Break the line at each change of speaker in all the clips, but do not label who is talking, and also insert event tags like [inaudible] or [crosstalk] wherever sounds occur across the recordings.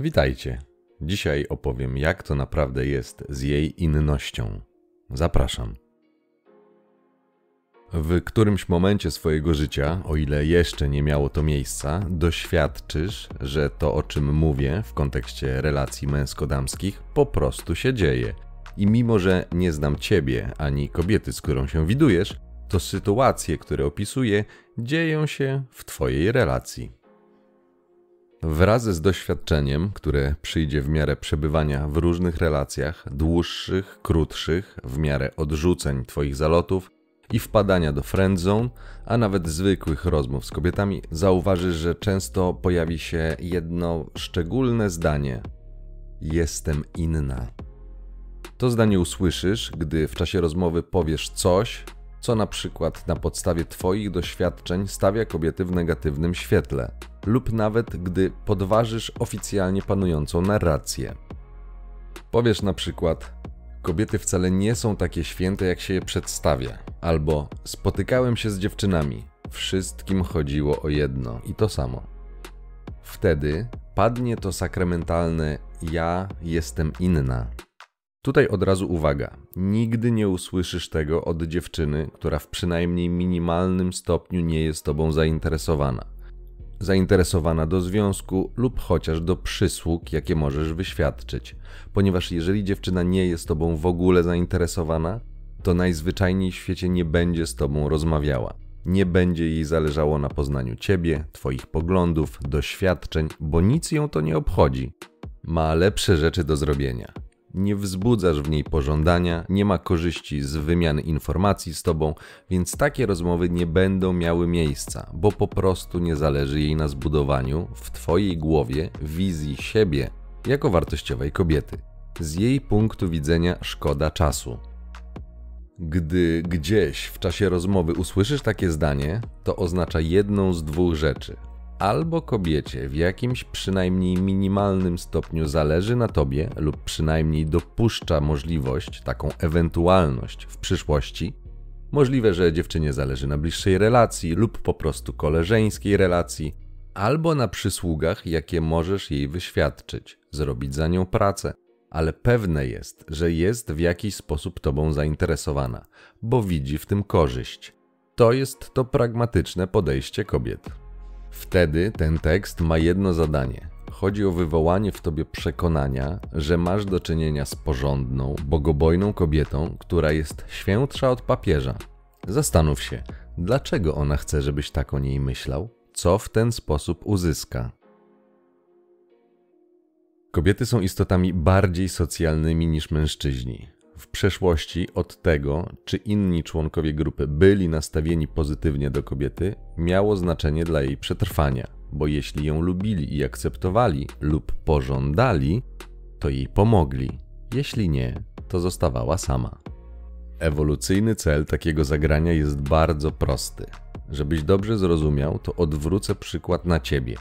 Witajcie. Dzisiaj opowiem, jak to naprawdę jest z jej innością. Zapraszam. W którymś momencie swojego życia, o ile jeszcze nie miało to miejsca, doświadczysz, że to, o czym mówię w kontekście relacji męsko-damskich, po prostu się dzieje. I mimo, że nie znam ciebie ani kobiety, z którą się widujesz, to sytuacje, które opisuję, dzieją się w twojej relacji. Wraz z doświadczeniem, które przyjdzie w miarę przebywania w różnych relacjach, dłuższych, krótszych, w miarę odrzuceń Twoich zalotów i wpadania do friendzone, a nawet zwykłych rozmów z kobietami, zauważysz, że często pojawi się jedno szczególne zdanie: Jestem inna. To zdanie usłyszysz, gdy w czasie rozmowy powiesz coś, co na przykład na podstawie Twoich doświadczeń stawia kobiety w negatywnym świetle, lub nawet gdy podważysz oficjalnie panującą narrację. Powiesz na przykład: Kobiety wcale nie są takie święte, jak się je przedstawia, albo spotykałem się z dziewczynami, wszystkim chodziło o jedno i to samo. Wtedy padnie to sakramentalne ja jestem inna Tutaj od razu uwaga: nigdy nie usłyszysz tego od dziewczyny, która w przynajmniej minimalnym stopniu nie jest tobą zainteresowana. Zainteresowana do związku lub chociaż do przysług, jakie możesz wyświadczyć, ponieważ jeżeli dziewczyna nie jest tobą w ogóle zainteresowana, to najzwyczajniej w świecie nie będzie z tobą rozmawiała. Nie będzie jej zależało na poznaniu ciebie, twoich poglądów, doświadczeń, bo nic ją to nie obchodzi. Ma lepsze rzeczy do zrobienia nie wzbudzasz w niej pożądania, nie ma korzyści z wymiany informacji z tobą, więc takie rozmowy nie będą miały miejsca, bo po prostu nie zależy jej na zbudowaniu w twojej głowie wizji siebie jako wartościowej kobiety. Z jej punktu widzenia szkoda czasu. Gdy gdzieś w czasie rozmowy usłyszysz takie zdanie, to oznacza jedną z dwóch rzeczy albo kobiecie w jakimś przynajmniej minimalnym stopniu zależy na tobie, lub przynajmniej dopuszcza możliwość, taką ewentualność w przyszłości. Możliwe, że dziewczynie zależy na bliższej relacji lub po prostu koleżeńskiej relacji, albo na przysługach, jakie możesz jej wyświadczyć, zrobić za nią pracę, ale pewne jest, że jest w jakiś sposób tobą zainteresowana, bo widzi w tym korzyść. To jest to pragmatyczne podejście kobiet. Wtedy ten tekst ma jedno zadanie. Chodzi o wywołanie w tobie przekonania, że masz do czynienia z porządną, bogobojną kobietą, która jest świętsza od papieża. Zastanów się, dlaczego ona chce, żebyś tak o niej myślał? Co w ten sposób uzyska? Kobiety są istotami bardziej socjalnymi niż mężczyźni. W przeszłości od tego, czy inni członkowie grupy byli nastawieni pozytywnie do kobiety, miało znaczenie dla jej przetrwania, bo jeśli ją lubili i akceptowali lub pożądali, to jej pomogli. Jeśli nie, to zostawała sama. Ewolucyjny cel takiego zagrania jest bardzo prosty. Żebyś dobrze zrozumiał, to odwrócę przykład na ciebie.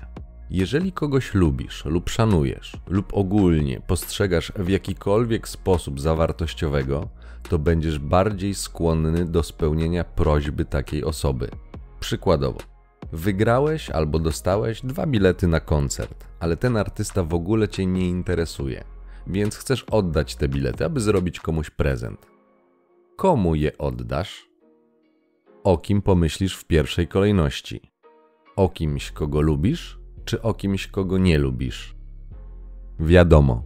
Jeżeli kogoś lubisz lub szanujesz, lub ogólnie postrzegasz w jakikolwiek sposób zawartościowego, to będziesz bardziej skłonny do spełnienia prośby takiej osoby. Przykładowo, wygrałeś albo dostałeś dwa bilety na koncert, ale ten artysta w ogóle cię nie interesuje, więc chcesz oddać te bilety, aby zrobić komuś prezent. Komu je oddasz? O kim pomyślisz w pierwszej kolejności? O kimś, kogo lubisz? Czy o kimś, kogo nie lubisz. Wiadomo.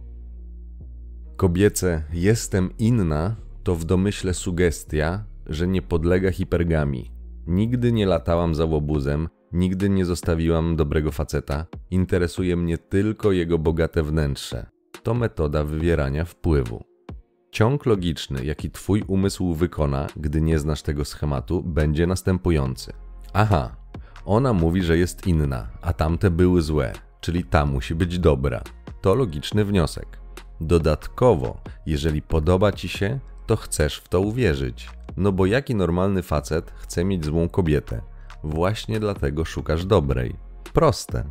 Kobiece jestem inna to w domyśle sugestia, że nie podlega hipergami. Nigdy nie latałam za łobuzem, nigdy nie zostawiłam dobrego faceta. Interesuje mnie tylko jego bogate wnętrze. To metoda wywierania wpływu. Ciąg logiczny, jaki twój umysł wykona, gdy nie znasz tego schematu, będzie następujący. Aha, ona mówi, że jest inna, a tamte były złe, czyli ta musi być dobra. To logiczny wniosek. Dodatkowo, jeżeli podoba ci się, to chcesz w to uwierzyć. No bo jaki normalny facet chce mieć złą kobietę? Właśnie dlatego szukasz dobrej. Proste.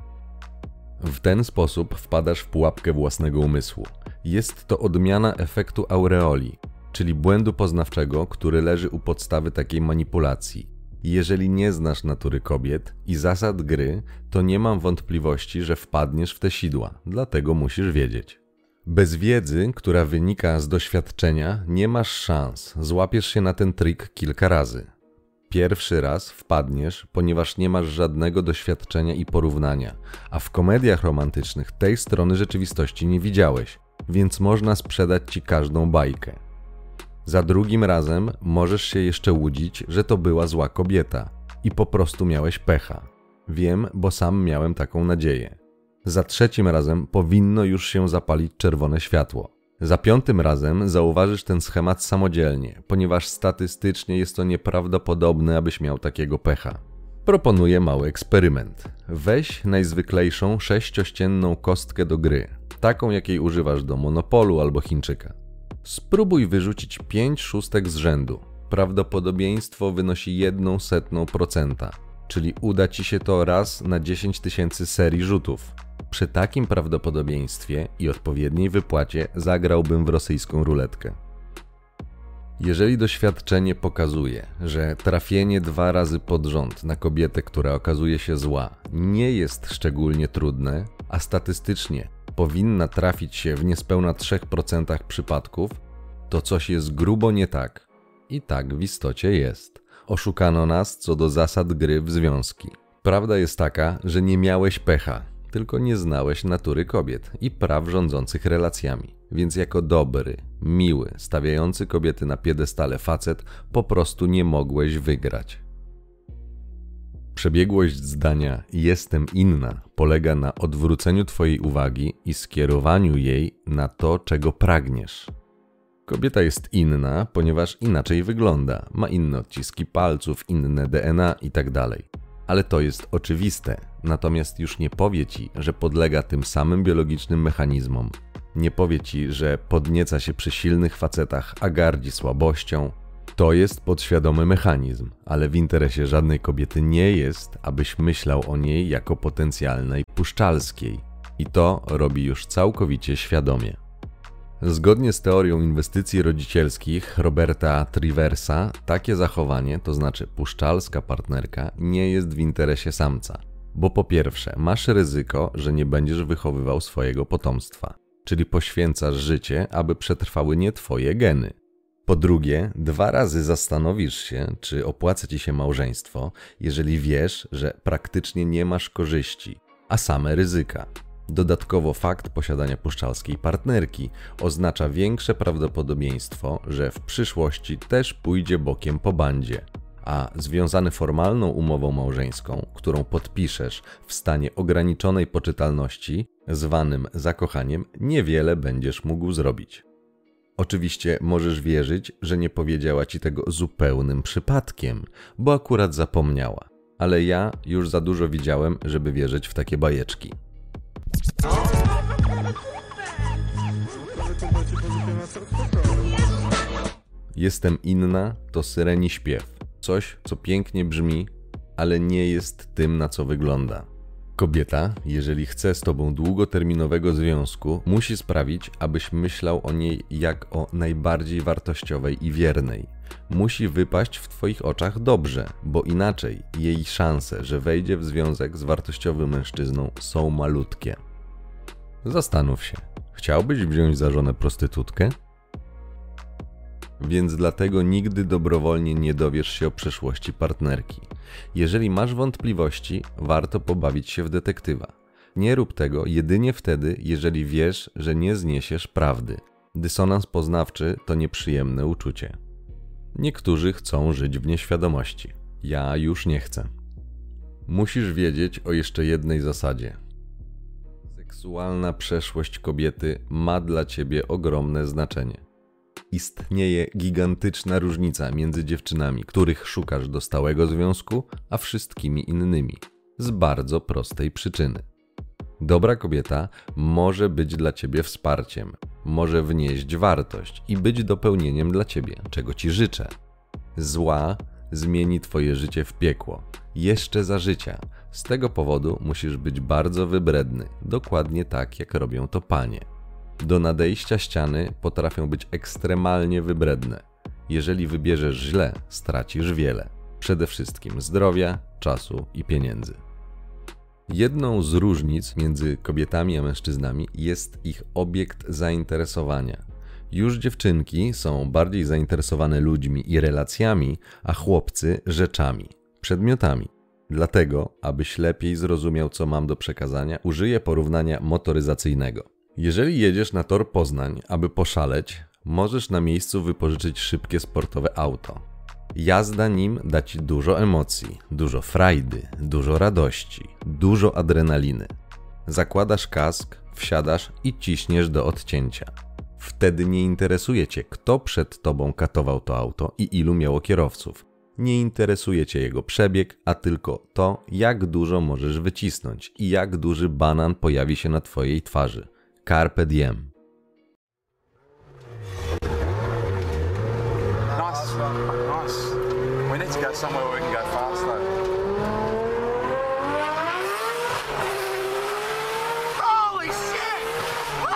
W ten sposób wpadasz w pułapkę własnego umysłu. Jest to odmiana efektu aureoli, czyli błędu poznawczego, który leży u podstawy takiej manipulacji. Jeżeli nie znasz natury kobiet i zasad gry, to nie mam wątpliwości, że wpadniesz w te sidła, dlatego musisz wiedzieć. Bez wiedzy, która wynika z doświadczenia, nie masz szans. Złapiesz się na ten trik kilka razy. Pierwszy raz wpadniesz, ponieważ nie masz żadnego doświadczenia i porównania, a w komediach romantycznych tej strony rzeczywistości nie widziałeś, więc można sprzedać ci każdą bajkę. Za drugim razem możesz się jeszcze łudzić, że to była zła kobieta i po prostu miałeś pecha. Wiem, bo sam miałem taką nadzieję. Za trzecim razem powinno już się zapalić czerwone światło. Za piątym razem zauważysz ten schemat samodzielnie, ponieważ statystycznie jest to nieprawdopodobne, abyś miał takiego pecha. Proponuję mały eksperyment. Weź najzwyklejszą sześciościenną kostkę do gry, taką jakiej używasz do Monopolu albo Chińczyka. Spróbuj wyrzucić 5 szóstek z rzędu. Prawdopodobieństwo wynosi 1,01%, czyli uda ci się to raz na 10 tysięcy serii rzutów. Przy takim prawdopodobieństwie i odpowiedniej wypłacie zagrałbym w rosyjską ruletkę. Jeżeli doświadczenie pokazuje, że trafienie dwa razy pod rząd na kobietę, która okazuje się zła, nie jest szczególnie trudne, a statystycznie powinna trafić się w niespełna 3% przypadków, to coś jest grubo nie tak. I tak w istocie jest. Oszukano nas co do zasad gry w związki. Prawda jest taka, że nie miałeś pecha, tylko nie znałeś natury kobiet i praw rządzących relacjami. Więc jako dobry, miły, stawiający kobiety na piedestale facet, po prostu nie mogłeś wygrać. Przebiegłość zdania jestem inna polega na odwróceniu Twojej uwagi i skierowaniu jej na to, czego pragniesz. Kobieta jest inna, ponieważ inaczej wygląda, ma inne odciski palców, inne DNA itd. Tak Ale to jest oczywiste, natomiast już nie powie ci, że podlega tym samym biologicznym mechanizmom. Nie powie ci, że podnieca się przy silnych facetach, a gardzi słabością, to jest podświadomy mechanizm, ale w interesie żadnej kobiety nie jest, abyś myślał o niej jako potencjalnej puszczalskiej. I to robi już całkowicie świadomie. Zgodnie z teorią inwestycji rodzicielskich Roberta Triversa, takie zachowanie, to znaczy puszczalska partnerka, nie jest w interesie samca. Bo po pierwsze, masz ryzyko, że nie będziesz wychowywał swojego potomstwa, czyli poświęcasz życie, aby przetrwały nie twoje geny. Po drugie, dwa razy zastanowisz się, czy opłaca ci się małżeństwo, jeżeli wiesz, że praktycznie nie masz korzyści, a same ryzyka. Dodatkowo fakt posiadania puszczalskiej partnerki oznacza większe prawdopodobieństwo, że w przyszłości też pójdzie bokiem po bandzie, a związany formalną umową małżeńską, którą podpiszesz w stanie ograniczonej poczytalności, zwanym zakochaniem, niewiele będziesz mógł zrobić. Oczywiście możesz wierzyć, że nie powiedziała ci tego zupełnym przypadkiem, bo akurat zapomniała. Ale ja już za dużo widziałem, żeby wierzyć w takie bajeczki. Jestem inna to syreni śpiew. Coś, co pięknie brzmi, ale nie jest tym, na co wygląda. Kobieta, jeżeli chce z tobą długoterminowego związku, musi sprawić, abyś myślał o niej jak o najbardziej wartościowej i wiernej. Musi wypaść w twoich oczach dobrze, bo inaczej jej szanse, że wejdzie w związek z wartościowym mężczyzną są malutkie. Zastanów się, chciałbyś wziąć za żonę prostytutkę? Więc dlatego nigdy dobrowolnie nie dowiesz się o przeszłości partnerki. Jeżeli masz wątpliwości, warto pobawić się w detektywa. Nie rób tego jedynie wtedy, jeżeli wiesz, że nie zniesiesz prawdy. Dysonans poznawczy to nieprzyjemne uczucie. Niektórzy chcą żyć w nieświadomości. Ja już nie chcę. Musisz wiedzieć o jeszcze jednej zasadzie. Seksualna przeszłość kobiety ma dla ciebie ogromne znaczenie. Istnieje gigantyczna różnica między dziewczynami, których szukasz do stałego związku, a wszystkimi innymi. Z bardzo prostej przyczyny. Dobra kobieta może być dla ciebie wsparciem, może wnieść wartość i być dopełnieniem dla ciebie, czego ci życzę. Zła zmieni twoje życie w piekło, jeszcze za życia. Z tego powodu musisz być bardzo wybredny, dokładnie tak jak robią to panie. Do nadejścia ściany potrafią być ekstremalnie wybredne. Jeżeli wybierzesz źle, stracisz wiele. przede wszystkim zdrowia, czasu i pieniędzy. Jedną z różnic między kobietami a mężczyznami jest ich obiekt zainteresowania. Już dziewczynki są bardziej zainteresowane ludźmi i relacjami, a chłopcy rzeczami, przedmiotami. Dlatego, abyś lepiej zrozumiał, co mam do przekazania, użyję porównania motoryzacyjnego. Jeżeli jedziesz na tor Poznań, aby poszaleć, możesz na miejscu wypożyczyć szybkie sportowe auto. Jazda nim da ci dużo emocji, dużo frajdy, dużo radości, dużo adrenaliny. Zakładasz kask, wsiadasz i ciśniesz do odcięcia. Wtedy nie interesuje cię, kto przed tobą katował to auto i ilu miało kierowców. Nie interesuje cię jego przebieg, a tylko to, jak dużo możesz wycisnąć i jak duży banan pojawi się na twojej twarzy. Carpe diem.
Nice, nice. We need to go somewhere where we can go fast though. Holy shit! [laughs]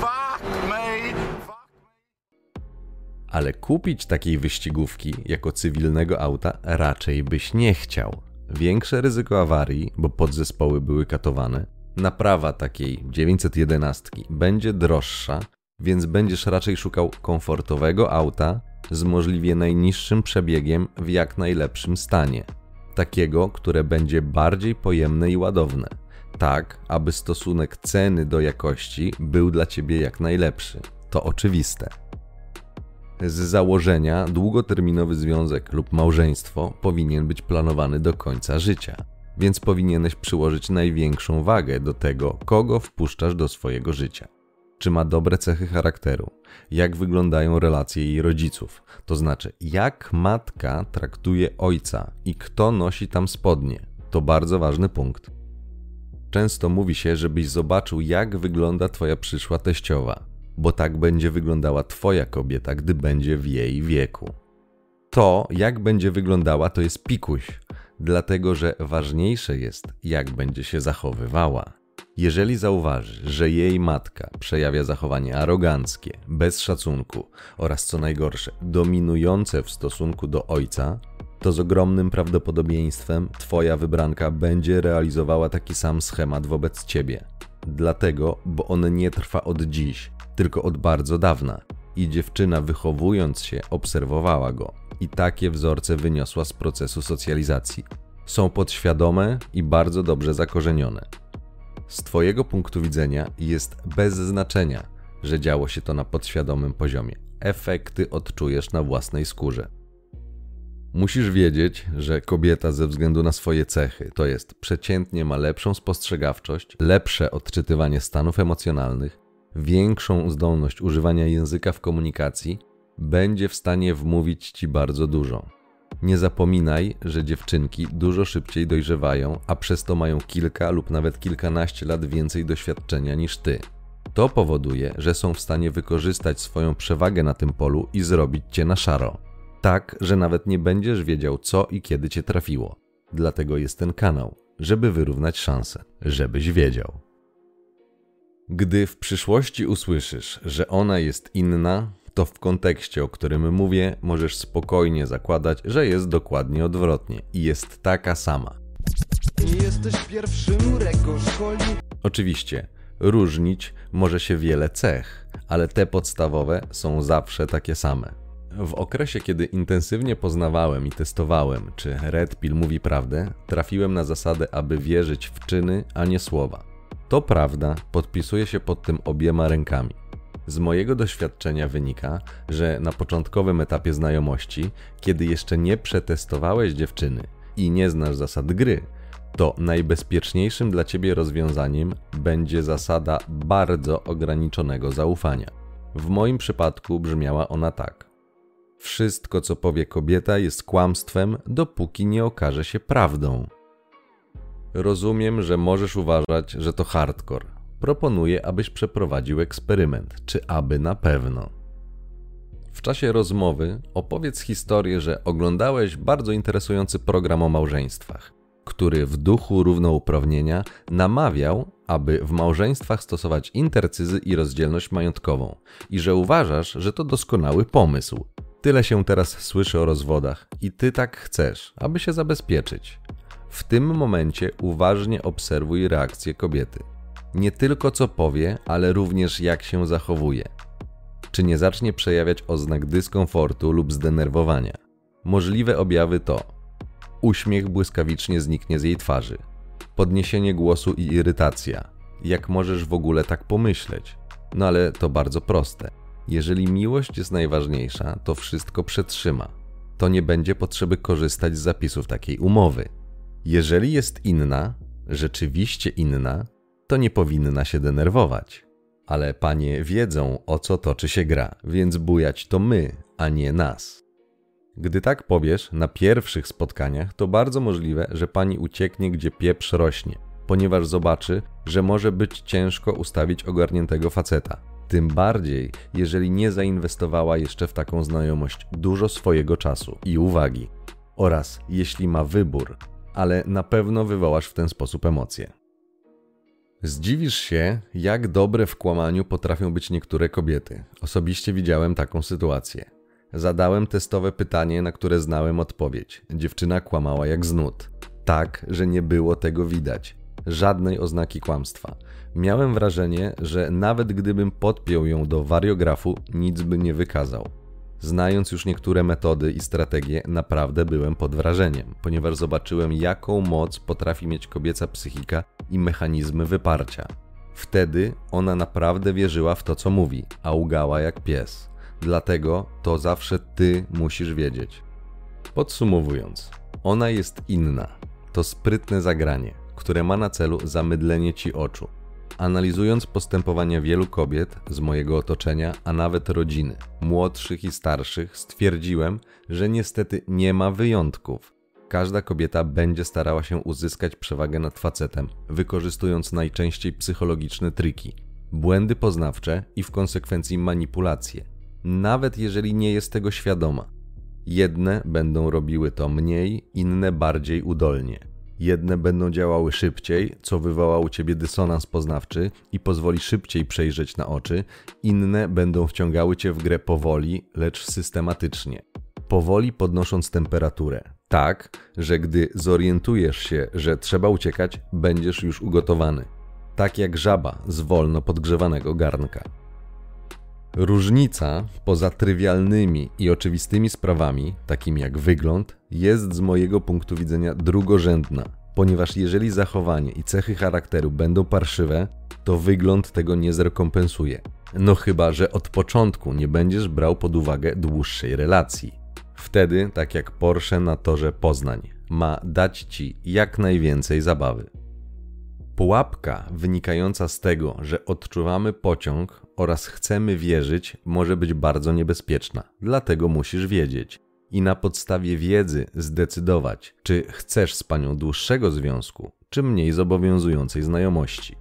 Fuck me! Fuck
Ale kupić takiej wyścigówki jako cywilnego auta raczej byś nie chciał. Większe ryzyko awarii, bo podzespoły były katowane. Naprawa takiej 911 będzie droższa, więc będziesz raczej szukał komfortowego auta z możliwie najniższym przebiegiem w jak najlepszym stanie. Takiego, które będzie bardziej pojemne i ładowne. Tak, aby stosunek ceny do jakości był dla ciebie jak najlepszy. To oczywiste. Z założenia długoterminowy związek lub małżeństwo powinien być planowany do końca życia, więc powinieneś przyłożyć największą wagę do tego, kogo wpuszczasz do swojego życia. Czy ma dobre cechy charakteru? Jak wyglądają relacje jej rodziców? To znaczy, jak matka traktuje ojca i kto nosi tam spodnie? To bardzo ważny punkt. Często mówi się, żebyś zobaczył, jak wygląda twoja przyszła teściowa, bo tak będzie wyglądała twoja kobieta, gdy będzie w jej wieku. To, jak będzie wyglądała, to jest pikuś, dlatego że ważniejsze jest, jak będzie się zachowywała. Jeżeli zauważysz, że jej matka przejawia zachowanie aroganckie, bez szacunku oraz co najgorsze, dominujące w stosunku do ojca, to z ogromnym prawdopodobieństwem Twoja wybranka będzie realizowała taki sam schemat wobec Ciebie. Dlatego, bo on nie trwa od dziś, tylko od bardzo dawna. I dziewczyna wychowując się obserwowała go i takie wzorce wyniosła z procesu socjalizacji. Są podświadome i bardzo dobrze zakorzenione. Z Twojego punktu widzenia jest bez znaczenia, że działo się to na podświadomym poziomie. Efekty odczujesz na własnej skórze. Musisz wiedzieć, że kobieta ze względu na swoje cechy, to jest przeciętnie ma lepszą spostrzegawczość, lepsze odczytywanie stanów emocjonalnych, większą zdolność używania języka w komunikacji, będzie w stanie wmówić ci bardzo dużo. Nie zapominaj, że dziewczynki dużo szybciej dojrzewają, a przez to mają kilka lub nawet kilkanaście lat więcej doświadczenia niż ty. To powoduje, że są w stanie wykorzystać swoją przewagę na tym polu i zrobić cię na szaro. Tak, że nawet nie będziesz wiedział, co i kiedy cię trafiło. Dlatego jest ten kanał, żeby wyrównać szanse, żebyś wiedział. Gdy w przyszłości usłyszysz, że ona jest inna, to w kontekście, o którym mówię, możesz spokojnie zakładać, że jest dokładnie odwrotnie i jest taka sama.
Jesteś pierwszym reko szkoli
Oczywiście, różnić może się wiele cech, ale te podstawowe są zawsze takie same. W okresie, kiedy intensywnie poznawałem i testowałem, czy Red Pill mówi prawdę, trafiłem na zasadę, aby wierzyć w czyny, a nie słowa. To prawda, podpisuję się pod tym obiema rękami. Z mojego doświadczenia wynika, że na początkowym etapie znajomości, kiedy jeszcze nie przetestowałeś dziewczyny i nie znasz zasad gry, to najbezpieczniejszym dla ciebie rozwiązaniem będzie zasada bardzo ograniczonego zaufania. W moim przypadku brzmiała ona tak: Wszystko, co powie kobieta, jest kłamstwem, dopóki nie okaże się prawdą. Rozumiem, że możesz uważać, że to hardcore. Proponuję, abyś przeprowadził eksperyment, czy aby na pewno. W czasie rozmowy opowiedz historię, że oglądałeś bardzo interesujący program o małżeństwach, który w duchu równouprawnienia namawiał, aby w małżeństwach stosować intercyzy i rozdzielność majątkową, i że uważasz, że to doskonały pomysł. Tyle się teraz słyszy o rozwodach i ty tak chcesz, aby się zabezpieczyć. W tym momencie uważnie obserwuj reakcję kobiety. Nie tylko co powie, ale również jak się zachowuje. Czy nie zacznie przejawiać oznak dyskomfortu lub zdenerwowania? Możliwe objawy to uśmiech błyskawicznie zniknie z jej twarzy, podniesienie głosu i irytacja. Jak możesz w ogóle tak pomyśleć? No ale to bardzo proste. Jeżeli miłość jest najważniejsza, to wszystko przetrzyma. To nie będzie potrzeby korzystać z zapisów takiej umowy. Jeżeli jest inna, rzeczywiście inna, to nie powinna się denerwować. Ale panie wiedzą, o co toczy się gra, więc bujać to my, a nie nas. Gdy tak powiesz na pierwszych spotkaniach, to bardzo możliwe, że pani ucieknie, gdzie pieprz rośnie, ponieważ zobaczy, że może być ciężko ustawić ogarniętego faceta. Tym bardziej, jeżeli nie zainwestowała jeszcze w taką znajomość dużo swojego czasu i uwagi. Oraz jeśli ma wybór, ale na pewno wywołasz w ten sposób emocje. Zdziwisz się, jak dobre w kłamaniu potrafią być niektóre kobiety. Osobiście widziałem taką sytuację. Zadałem testowe pytanie, na które znałem odpowiedź. Dziewczyna kłamała jak znud. Tak, że nie było tego widać. Żadnej oznaki kłamstwa. Miałem wrażenie, że nawet gdybym podpiął ją do wariografu, nic by nie wykazał. Znając już niektóre metody i strategie, naprawdę byłem pod wrażeniem, ponieważ zobaczyłem, jaką moc potrafi mieć kobieca psychika i mechanizmy wyparcia. Wtedy ona naprawdę wierzyła w to, co mówi, a ugała jak pies. Dlatego to zawsze ty musisz wiedzieć. Podsumowując, ona jest inna. To sprytne zagranie, które ma na celu zamydlenie ci oczu. Analizując postępowania wielu kobiet z mojego otoczenia, a nawet rodziny, młodszych i starszych, stwierdziłem, że niestety nie ma wyjątków. Każda kobieta będzie starała się uzyskać przewagę nad facetem, wykorzystując najczęściej psychologiczne triki, błędy poznawcze i w konsekwencji manipulacje, nawet jeżeli nie jest tego świadoma. Jedne będą robiły to mniej, inne bardziej udolnie. Jedne będą działały szybciej, co wywoła u ciebie dysonans poznawczy i pozwoli szybciej przejrzeć na oczy, inne będą wciągały cię w grę powoli, lecz systematycznie. Powoli podnosząc temperaturę, tak, że gdy zorientujesz się, że trzeba uciekać, będziesz już ugotowany. Tak jak żaba z wolno podgrzewanego garnka. Różnica poza trywialnymi i oczywistymi sprawami, takimi jak wygląd, jest z mojego punktu widzenia drugorzędna, ponieważ jeżeli zachowanie i cechy charakteru będą parszywe, to wygląd tego nie zrekompensuje. No chyba, że od początku nie będziesz brał pod uwagę dłuższej relacji. Wtedy, tak jak Porsche na torze Poznań, ma dać ci jak najwięcej zabawy. Pułapka wynikająca z tego, że odczuwamy pociąg oraz chcemy wierzyć, może być bardzo niebezpieczna. Dlatego musisz wiedzieć i na podstawie wiedzy zdecydować, czy chcesz z panią dłuższego związku, czy mniej zobowiązującej znajomości.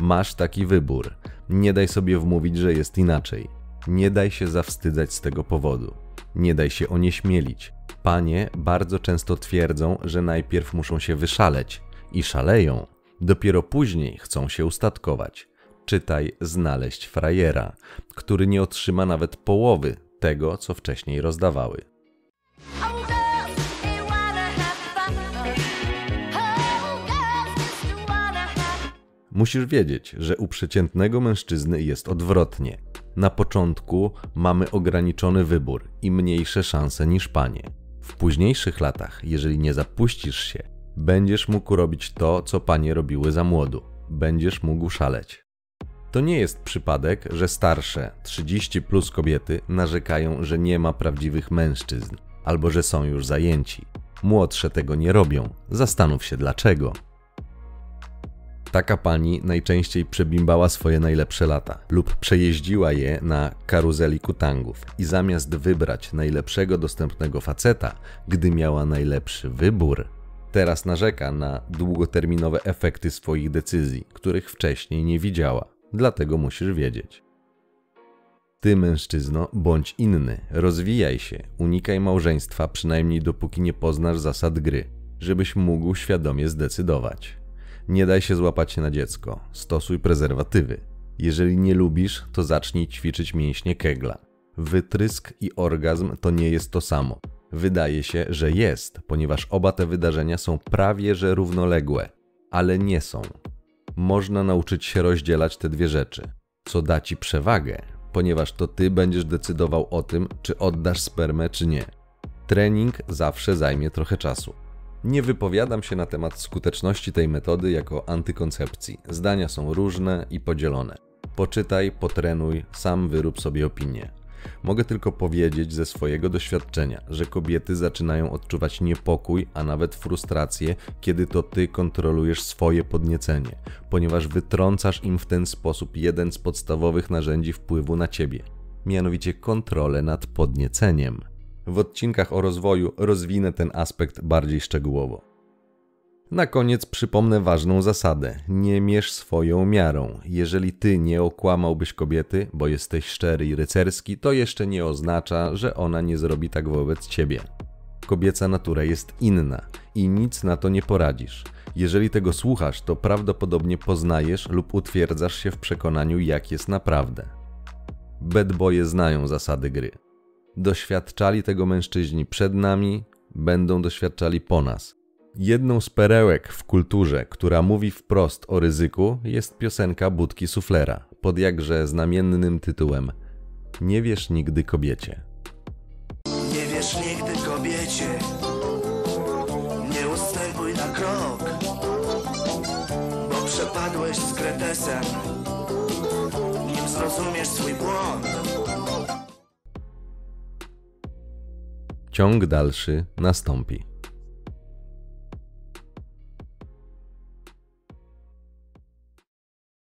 Masz taki wybór. Nie daj sobie wmówić, że jest inaczej. Nie daj się zawstydzać z tego powodu. Nie daj się onieśmielić. Panie bardzo często twierdzą, że najpierw muszą się wyszaleć i szaleją. Dopiero później chcą się ustatkować. Czytaj znaleźć frajera, który nie otrzyma nawet połowy tego, co wcześniej rozdawały. Musisz wiedzieć, że u przeciętnego mężczyzny jest odwrotnie. Na początku mamy ograniczony wybór i mniejsze szanse niż panie. W późniejszych latach, jeżeli nie zapuścisz się, będziesz mógł robić to, co panie robiły za młodu. Będziesz mógł szaleć. To nie jest przypadek, że starsze 30 plus kobiety narzekają, że nie ma prawdziwych mężczyzn albo że są już zajęci. Młodsze tego nie robią. Zastanów się dlaczego. Taka pani najczęściej przebimbała swoje najlepsze lata lub przejeździła je na karuzeli kutangów i zamiast wybrać najlepszego dostępnego faceta, gdy miała najlepszy wybór, teraz narzeka na długoterminowe efekty swoich decyzji, których wcześniej nie widziała. Dlatego musisz wiedzieć. Ty, mężczyzno, bądź inny, rozwijaj się, unikaj małżeństwa, przynajmniej dopóki nie poznasz zasad gry, żebyś mógł świadomie zdecydować. Nie daj się złapać na dziecko, stosuj prezerwatywy. Jeżeli nie lubisz, to zacznij ćwiczyć mięśnie kegla. Wytrysk i orgazm to nie jest to samo. Wydaje się, że jest, ponieważ oba te wydarzenia są prawie że równoległe, ale nie są. Można nauczyć się rozdzielać te dwie rzeczy, co da ci przewagę, ponieważ to ty będziesz decydował o tym, czy oddasz spermę, czy nie. Trening zawsze zajmie trochę czasu. Nie wypowiadam się na temat skuteczności tej metody jako antykoncepcji. Zdania są różne i podzielone. Poczytaj, potrenuj, sam wyrób sobie opinię. Mogę tylko powiedzieć ze swojego doświadczenia, że kobiety zaczynają odczuwać niepokój, a nawet frustrację, kiedy to ty kontrolujesz swoje podniecenie, ponieważ wytrącasz im w ten sposób jeden z podstawowych narzędzi wpływu na ciebie mianowicie kontrolę nad podnieceniem. W odcinkach o rozwoju rozwinę ten aspekt bardziej szczegółowo. Na koniec przypomnę ważną zasadę: nie mierz swoją miarą. Jeżeli ty nie okłamałbyś kobiety, bo jesteś szczery i rycerski, to jeszcze nie oznacza, że ona nie zrobi tak wobec ciebie. Kobieca natura jest inna i nic na to nie poradzisz. Jeżeli tego słuchasz, to prawdopodobnie poznajesz lub utwierdzasz się w przekonaniu, jak jest naprawdę. Bad boye znają zasady gry. Doświadczali tego mężczyźni przed nami, będą doświadczali po nas. Jedną z perełek w kulturze, która mówi wprost o ryzyku, jest piosenka Budki Suflera pod jakże znamiennym tytułem Nie wiesz nigdy kobiecie.
Nie wiesz nigdy kobiecie Nie ustępuj na krok Bo przepadłeś z kretesem Nim zrozumiesz swój błąd
Ciąg dalszy nastąpi.